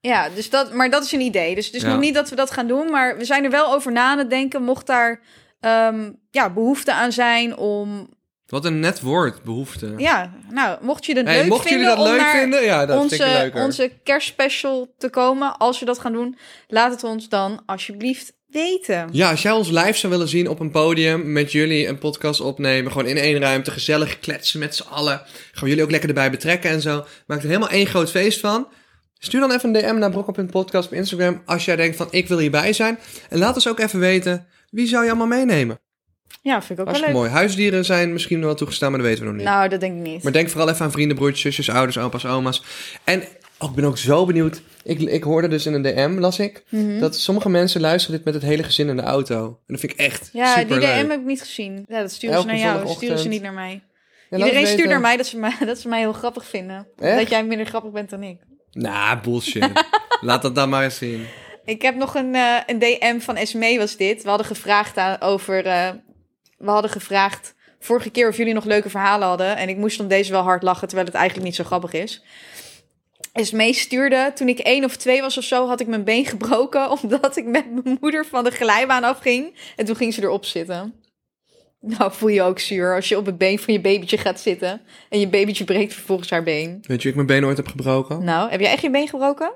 Ja, dus dat, maar dat is een idee. Dus het is Ja. nog niet dat we dat gaan doen, maar we zijn er wel over na aan het denken. Mocht daar ehm, ja, behoefte aan zijn om. Wat een net woord, behoefte. Ja, nou, mocht je het Hey, leuk mochten vinden jullie dat om leuk naar vinden, ja, dat vind ik onze, onze kerstspecial te komen, als we dat gaan doen, laat het ons dan alsjeblieft weten. Ja, als jij ons live zou willen zien op een podium met jullie een podcast opnemen, gewoon in één ruimte, gezellig kletsen met z'n allen, gaan we jullie ook lekker erbij betrekken en zo. Maak er helemaal één groot feest van. Stuur dan even een DM naar brokkel.podcast op Instagram als jij denkt van ik wil hierbij zijn. En laat ons ook even weten, wie zou je allemaal meenemen? Ja, vind ik ook wel leuk. mooi. Huisdieren zijn misschien wel toegestaan, maar dat weten we nog niet. Nou, dat denk ik niet. Maar denk vooral even aan vrienden, broertjes, zusjes, ouders, opa's, oma's. En oh, ik ben ook zo benieuwd. Ik, ik hoorde dus in een DM, las ik, Mhm. dat sommige mensen luisteren dit met het hele gezin in de auto. En dat vind ik echt ja, die. DM heb ik niet gezien. Ja, dat sturen Elke ze naar jou. Dat sturen ze niet naar mij. Ja, Iedereen stuurt naar mij dat, ze mij dat ze mij heel grappig vinden. Echt? Dat jij minder grappig bent dan ik. Nah, bullshit. Laat dat dan maar eens zien. Ik heb nog een, eh, een DM van Esmee was dit. We hadden gevraagd aan, over... eh, we hadden gevraagd vorige keer of jullie nog leuke verhalen hadden. En ik moest om deze wel hard lachen, terwijl het eigenlijk niet zo grappig is. Esmee stuurde, toen ik één of twee was of zo, had ik mijn been gebroken... omdat ik met mijn moeder van de glijbaan afging. En toen ging ze erop zitten. Nou, voel je ook zuur als je op het been van je babytje gaat zitten... en je babytje breekt vervolgens haar been. Weet je ik mijn been ooit heb gebroken? Nou, heb jij echt je been gebroken?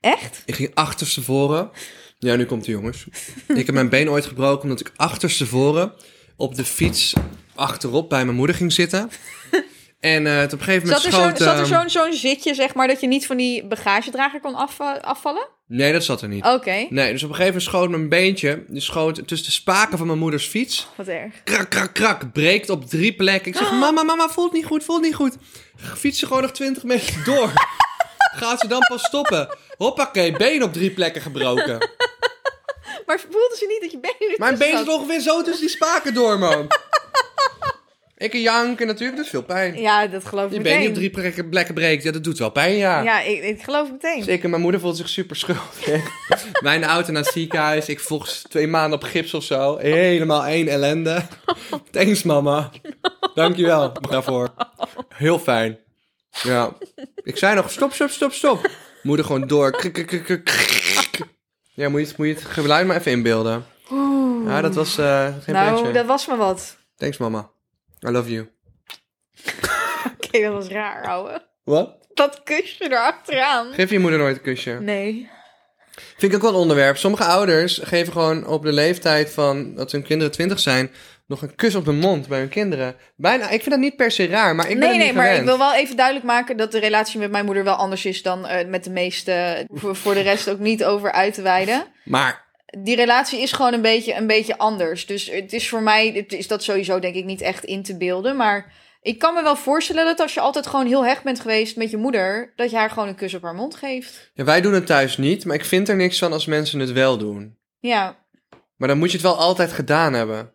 Echt? Ik ging achterstevoren. Ja, nu komt hij jongens. ik heb mijn been ooit gebroken omdat ik achterstevoren op de fiets achterop bij mijn moeder ging zitten. En eh, op een gegeven moment Zat er, schoot... zo'n, zat er ehm, zo'n, zo'n zitje, zeg maar, dat je niet van die bagagedrager kon af, afvallen? Nee, dat zat er niet. Oké, Nee, dus op een gegeven moment schoot mijn beentje, die schoot tussen de spaken van mijn moeders fiets. wat erg. Krak, krak, krak, breekt op drie plekken. Ik zeg, mama, mama, voelt niet goed, voelt niet goed. Fietsen gewoon nog 20 meter door. Gaat ze dan pas stoppen? Hoppakee, been op drie plekken gebroken. Maar voelde ze niet dat je been Mijn been zat? zit ongeveer zo tussen die spaken door, man. Ik janken natuurlijk, dat is veel pijn. Ja, dat geloof ik Je meteen. been niet op drie plekken, plekken breekt, ja, dat doet wel pijn, ja. Ja, ik, ik geloof meteen. Zeker, mijn moeder voelt zich super schuldig. Mijn auto naar het ziekenhuis, ik volgens twee maanden op gips of zo. Helemaal één ellende. Thanks, mama. Dankjewel daarvoor. Heel fijn. Ja. Ik zei nog, stop, stop, stop, stop. Moeder gewoon door. Krik, krik, krik, krik, krik. Ja, moet je, het- moet je het geluid maar even inbeelden. Ja, dat was eh, geen nou, dat was maar wat. Thanks, mama. I love you. Oké, dat was raar, ouwe. Wat? Dat kusje erachteraan. Geef je moeder nooit een kusje? Nee. Vind ik ook wel een onderwerp. Sommige ouders geven gewoon op de leeftijd van dat hun kinderen twintig zijn... nog een kus op de mond bij hun kinderen. Bijna, ik vind dat niet per se raar, maar ik ben nee, nee, maar gewend. ik wil wel even duidelijk maken dat de relatie met mijn moeder wel anders is dan eh, met de meeste. Voor, voor de rest ook niet over uit te wijden. Maar Die relatie is gewoon een beetje, een beetje anders. Dus het is voor mij, het is dat sowieso denk ik niet echt in te beelden. Maar ik kan me wel voorstellen dat als je altijd gewoon heel hecht bent geweest met je moeder, dat je haar gewoon een kus op haar mond geeft. ja, wij doen het thuis niet, maar ik vind er niks van als mensen het wel doen. Ja, Maar dan moet je het wel altijd gedaan hebben.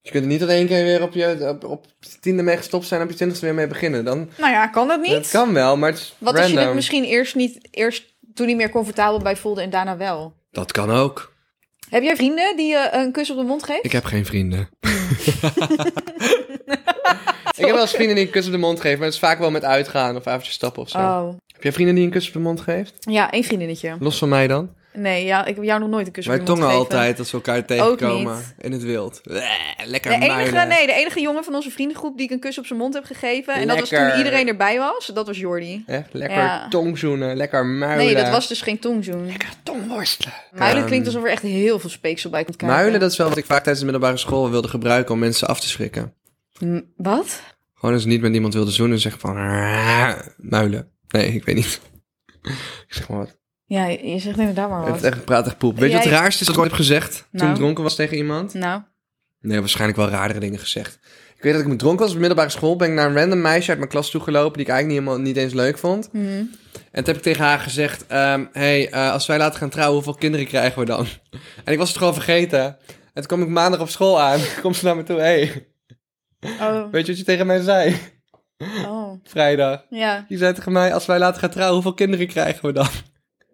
Je kunt er niet dat één keer weer op je op, tiende mee gestopt zijn en op je twintigste weer mee beginnen. Dan, nou ja, kan dat niet? dat kan wel, maar het is Wat als je het misschien eerst niet, eerst toen niet meer comfortabel bij voelde en daarna wel? Dat kan ook. Heb jij vrienden die je een kus op de mond geven? Ik heb geen vrienden. ik heb wel eens vrienden die een kus op de mond geven, maar dat is vaak wel met uitgaan of avondjes stappen of zo. Oh, Heb jij vrienden die een kus op de mond geeft? ja, één vriendinnetje. Los van mij dan? Nee, ja, ik heb jou nog nooit een kus Wij op mond tongen altijd als we elkaar tegenkomen in het wild. Lekker De enige, nee, de enige jongen van onze vriendengroep die ik een kus op zijn mond heb gegeven. En dat was toen iedereen erbij was. Dat was Jordi. Echt lekker Ja. tongzoenen, lekker muilen. Nee, dat was dus geen tongzoen. Lekker tongworstelen. Muilen Ehm, klinkt alsof er echt heel veel speeksel bij komt kijken. Muilen, dat is wel wat ik vaak tijdens de middelbare school wilde gebruiken om mensen af te schrikken. M- Wat? Gewoon als ik niet met iemand wilde zoenen, zeg van... "Ah, Muilen. Nee, ik weet niet. ik zeg maar wat. Ja, je zegt inderdaad maar Het wat. is echt praat echt poep. Weet je wat het raarste is dat ik ooit heb gezegd toen Nou. ik dronken was tegen iemand? Nou, Nee, waarschijnlijk wel raardere dingen gezegd. Ik weet dat ik me dronken was op de middelbare school. Ben ik naar een random meisje uit mijn klas toegelopen die ik eigenlijk niet, helemaal, niet eens leuk vond. mhm. En toen heb ik tegen haar gezegd: ehm, hey, eh, als wij laten gaan trouwen, hoeveel kinderen krijgen we dan? En ik was het gewoon vergeten. En toen kwam ik maandag op school aan. Komt ze naar me toe: hey, oh, weet je wat je tegen mij zei? oh, Vrijdag. ja. Je zei tegen mij: als wij laten gaan trouwen, hoeveel kinderen krijgen we dan?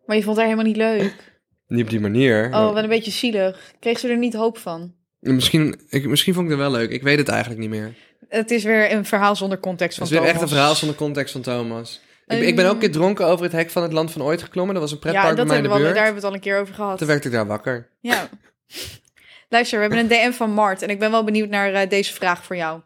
Maar je vond haar helemaal niet leuk. Niet op die manier. Oh, wel een beetje zielig. Kreeg ze er niet hoop van? Misschien, ik, misschien vond ik het wel leuk. Ik weet het eigenlijk niet meer. Het is weer een verhaal zonder context Het van is weer echt Thomas. een verhaal zonder context van Thomas. Ik, ben- ik Ehm. ben ook een keer dronken over het hek van het land van ooit geklommen. Dat was een Ja, pretpark bij mij in de buurt. daar hebben we het al een keer over gehad. Toen werd ik daar wakker. Ja. Luister, we hebben een DM van Mart en ik ben wel benieuwd naar eh, deze vraag voor jou.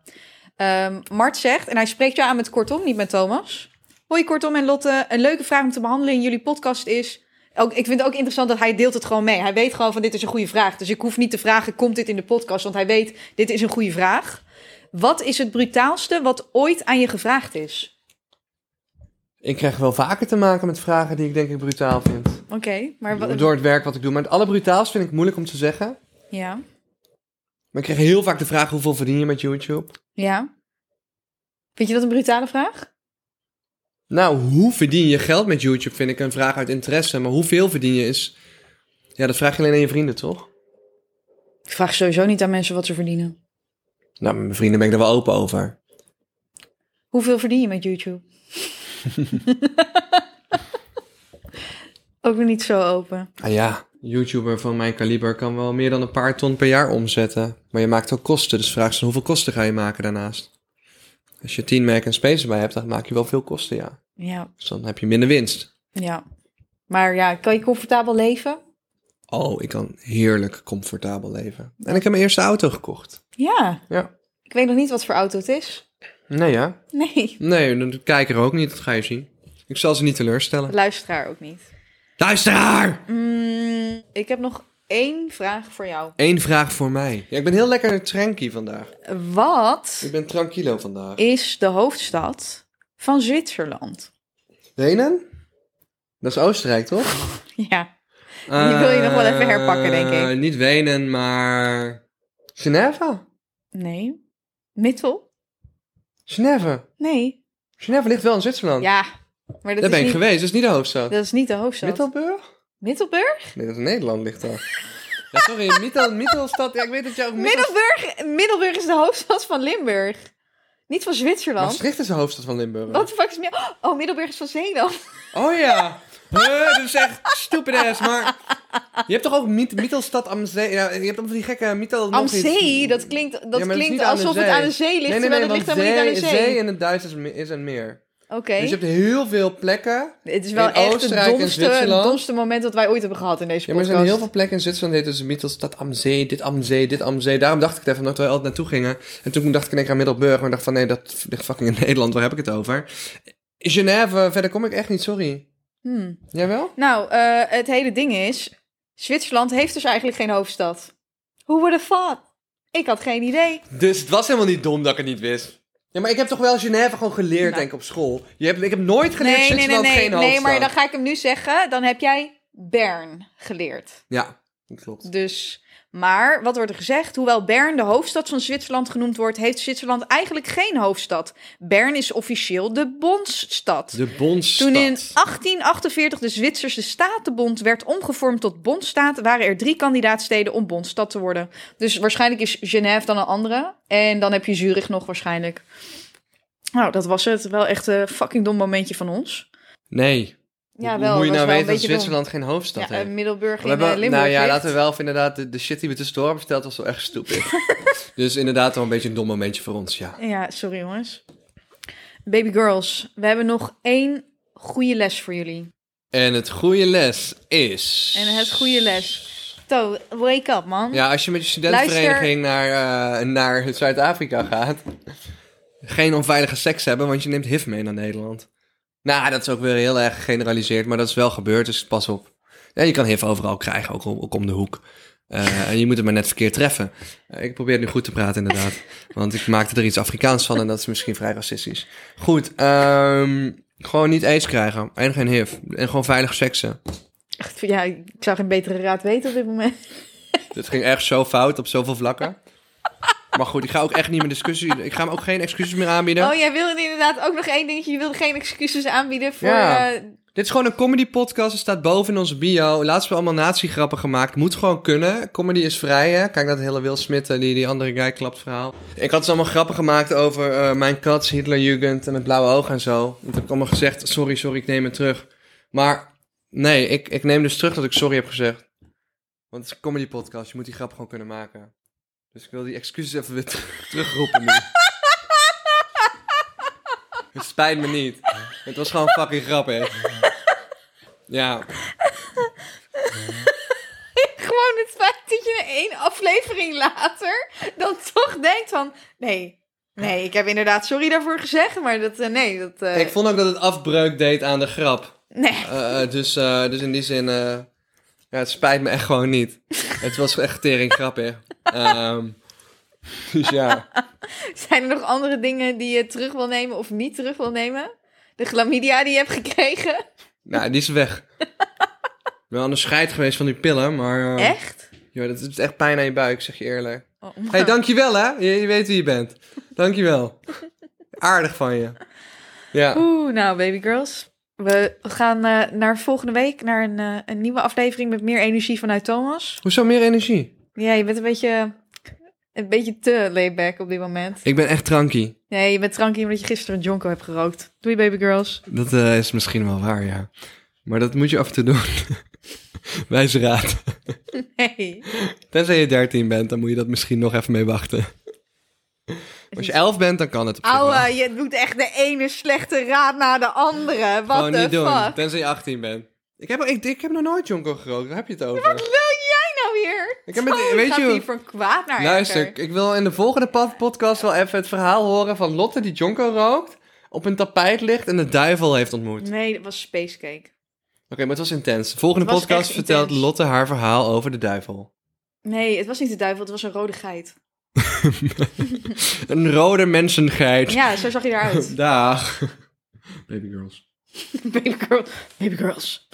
Ehm, Mart zegt, en hij spreekt jou aan met Kortom, niet met Thomas. Hoi Kortom en Lotte, een leuke vraag om te behandelen in jullie podcast is... Ook, ik vind het ook interessant dat hij deelt het gewoon mee. Hij weet gewoon van dit is een goede vraag. Dus ik hoef niet te vragen, komt dit in de podcast? Want hij weet, dit is een goede vraag. Wat is het brutaalste wat ooit aan je gevraagd is? Ik krijg wel vaker te maken met vragen die ik denk ik brutaal vind. Oké, maar wat... Door het werk wat ik doe. Maar het allerbrutaalste vind ik moeilijk om te zeggen. Ja, Maar ik krijg heel vaak de vraag hoeveel verdien je met YouTube? ja. Vind je dat een brutale vraag? Nou, hoe verdien je geld met YouTube vind ik een vraag uit interesse. Maar hoeveel verdien je is... Ja, dat vraag je alleen aan je vrienden, toch? Ik vraag sowieso niet aan mensen wat ze verdienen. Nou, met mijn vrienden ben ik er wel open over. Hoeveel verdien je met YouTube? Ook nog niet zo open. Ah ja, YouTuber van mijn kaliber kan wel meer dan een paar ton per jaar omzetten. Maar je maakt ook kosten, dus vraag ze hoeveel kosten ga je maken daarnaast? Als je 10 Mac en Space erbij hebt, dan maak je wel veel kosten, ja. Ja, Dus dan heb je minder winst. ja. Maar ja, kan je comfortabel leven? Oh, ik kan heerlijk comfortabel leven. En ik heb mijn eerste auto gekocht. Ja. Ja. Ik weet nog niet wat voor auto het is. Nee, ja. Nee. Nee, de kijker ook niet, dat ga je zien. Ik zal ze niet teleurstellen. Luisteraar ook niet. Luisteraar! Mm, ik heb nog één vraag voor jou. Eén vraag voor mij. Ja, ik ben heel lekker tranky vandaag. Wat Ik ben tranquilo vandaag. is de hoofdstad van Zwitserland? Wenen? Dat is Oostenrijk, toch? Ja. Die wil je nog wel even herpakken, denk ik. Eh, Niet Wenen, maar... Genève? Nee. Mittel? Genève. Nee. Genève ligt wel in Zwitserland. Ja. Maar dat Daar is ben ik niet, geweest, dat is niet de hoofdstad. Dat is niet de hoofdstad. Middelburg? Middelburg? Nee, dat is in Nederland ligt. Ja, sorry, Mittel, Mittelstad. Ja, ik weet dat je ook... Mittel- Middelburg, Middelburg is de hoofdstad van Limburg. Niet van Zwitserland. Maastricht is de hoofdstad van Limburg. Wat de fuck is meer? Oh, Middelburg is van Zeeland. Oh ja. Huh, dat is echt stupid ass. Maar je hebt toch ook Miet- Mietelstad am Zee? Ja, je hebt allemaal die gekke Mietel... Am. Zee, dat klinkt, dat Ja, klinkt aan alsof het aan de zee ligt, Nee, nee, terwijl nee, het ligt want helemaal niet aan de zee. zee in het Duits is, is een meer. Oké. Dus je hebt heel veel plekken. Het is wel in echt het en domste, het Zwitserland. domste moment dat wij ooit hebben gehad in deze Ja, maar er podcast. zijn heel veel plekken in Zwitserland. Het heet dus Mietelstad am Zee, dit am Zee, dit am Zee. Daarom dacht ik het even, omdat we altijd naartoe gingen. En toen dacht ik in één keer aan Middelburg. Maar dacht van, nee, dat ligt fucking in Nederland. Waar heb ik het over? Genève, verder kom ik echt niet, sorry. Hmm. Jij wel? Nou, eh, het hele ding is... Zwitserland heeft dus eigenlijk geen hoofdstad. Who would have thought? Ik had geen idee. Dus het was helemaal niet dom dat ik het niet wist. Ja, maar ik heb toch wel Genève gewoon geleerd, Nou. denk ik, op school. Je hebt, ik heb nooit geleerd Nee, nee, nee, nee. geen Nee, maar dan ga ik hem nu zeggen. Dan heb jij Bern geleerd. Ja, dat klopt. Dus, maar wat wordt er gezegd? Hoewel Bern de hoofdstad van Zwitserland genoemd wordt, heeft Zwitserland eigenlijk geen hoofdstad. Bern is officieel de bondsstad. De Bondstad. Toen in 1848 de Zwitserse Statenbond werd omgevormd tot bondstaat, waren er drie kandidaatsteden om bondstad te worden. Dus waarschijnlijk is Genève dan een andere. En dan heb je Zurich nog waarschijnlijk. Nou, dat was het. Wel echt een fucking dom momentje van ons. Nee. Ja, Hoe wel. moet je nou weten dat dom. Zwitserland geen hoofdstad Ja, heeft? Middelburg in eh, hebben, Limburg nou ja, laten we wel of inderdaad de, de shit die we tussendoor hebben verteld was wel echt stupid. dus inderdaad wel een beetje een dom momentje voor ons, ja. Ja, sorry jongens. Baby girls, we hebben nog één goede les voor jullie. En het goede les is... En het goede les. To, wake up man. Ja, als je met je studentenvereniging naar, eh, naar Zuid-Afrika gaat... Geen onveilige seks hebben, want je neemt HIV mee naar Nederland. Nou, dat is ook weer heel erg gegeneraliseerd, maar dat is wel gebeurd, dus pas op. Ja, je kan HIV overal krijgen, ook, om- ook om de hoek. Eh, en je moet het maar net verkeerd treffen. Eh, ik probeer het nu goed te praten, inderdaad. Want ik maakte er iets Afrikaans van en dat is misschien vrij racistisch. Goed, ehm, gewoon niet aids krijgen en geen HIV. En gewoon veilig seksen. Ja, ik zou geen betere raad weten op dit moment. Dit ging echt zo fout op zoveel vlakken. Maar goed, ik ga ook echt niet meer discussie... Ik ga hem ook geen excuses meer aanbieden. Oh, jij wilde inderdaad ook nog één dingetje. Je wilde geen excuses aanbieden voor... Ja. eh, Dit is gewoon een comedy podcast. Het staat boven in onze bio. Laatst we allemaal natiegrappen gemaakt. Moet gewoon kunnen. Comedy is vrij, hè. Kijk naar het hele Will Smith, die, die andere guy klapt verhaal. Ik had dus allemaal grappen gemaakt over eh, mijn kat, Hitlerjugend en met blauwe ogen en zo. Dat heb ik allemaal gezegd. Sorry, sorry, ik neem het terug. Maar nee, ik, ik neem dus terug dat ik sorry heb gezegd. Want het is een comedy podcast. Je moet die grap gewoon kunnen maken. Dus ik wil die excuses even weer terug- terugroepen nu. Het spijt me niet. Het was gewoon fucking grappig. Ja. gewoon het feit dat je één aflevering later dan toch denkt van... Nee, nee, ik heb inderdaad sorry daarvoor gezegd, maar dat... eh, nee, dat... eh, Ik vond ook dat het afbreuk deed aan de grap. Nee. Eh, dus, dus in die zin... ja, het spijt me echt gewoon niet. Het was echt tering grappig. Ehm, dus ja. Zijn er nog andere dingen die je terug wil nemen of niet terug wil nemen? De chlamydia die je hebt gekregen? Nou, die is weg. Ik ben wel aan de scheid geweest van die pillen, maar... eh, Echt? joh, dat is echt pijn aan je buik, zeg je eerlijk. Oh, Hé, hey, dankjewel hè. Je, je weet wie je bent. Dankjewel. Aardig van je. Ja. Oeh, nou baby girls. We gaan eh, naar volgende week naar een, eh, een nieuwe aflevering met meer energie vanuit Thomas. Hoezo meer energie? Ja, je bent een beetje, een beetje te laid-back op dit moment. Ik ben echt trankie. Nee, je bent trankie omdat je gisteren een jonko hebt gerookt. Doei baby girls. Dat eh, is misschien wel waar, ja. Maar dat moet je af en toe doen. Wijze raad. Nee. Tenzij je 13 bent, dan moet je dat misschien nog even mee wachten. Als je 11 bent, dan kan het. Ouwe, je doet echt de ene slechte raad na de andere. Wat Gewoon de niet doen, tenzij je 18 bent. Ik heb, ik, ik heb nog nooit Jonko gerookt, waar heb je het over? Wat wil jij nou weer? Ik heb met- Zo, weet gaat je- hier voor kwaad naar Luister, erger. ik wil in de volgende pod- podcast wel even het verhaal horen van Lotte die Jonko rookt, op een tapijt ligt en de duivel heeft ontmoet. Oké, Nee, dat was spacecake. maar het was intens. De volgende Het was podcast vertelt intens. Lotte haar verhaal over de duivel. Nee, het was niet de duivel, het was een rode geit. Een rode mensengeit. Ja, zo zag je eruit. Dag. Baby girls. baby, girl, baby girls.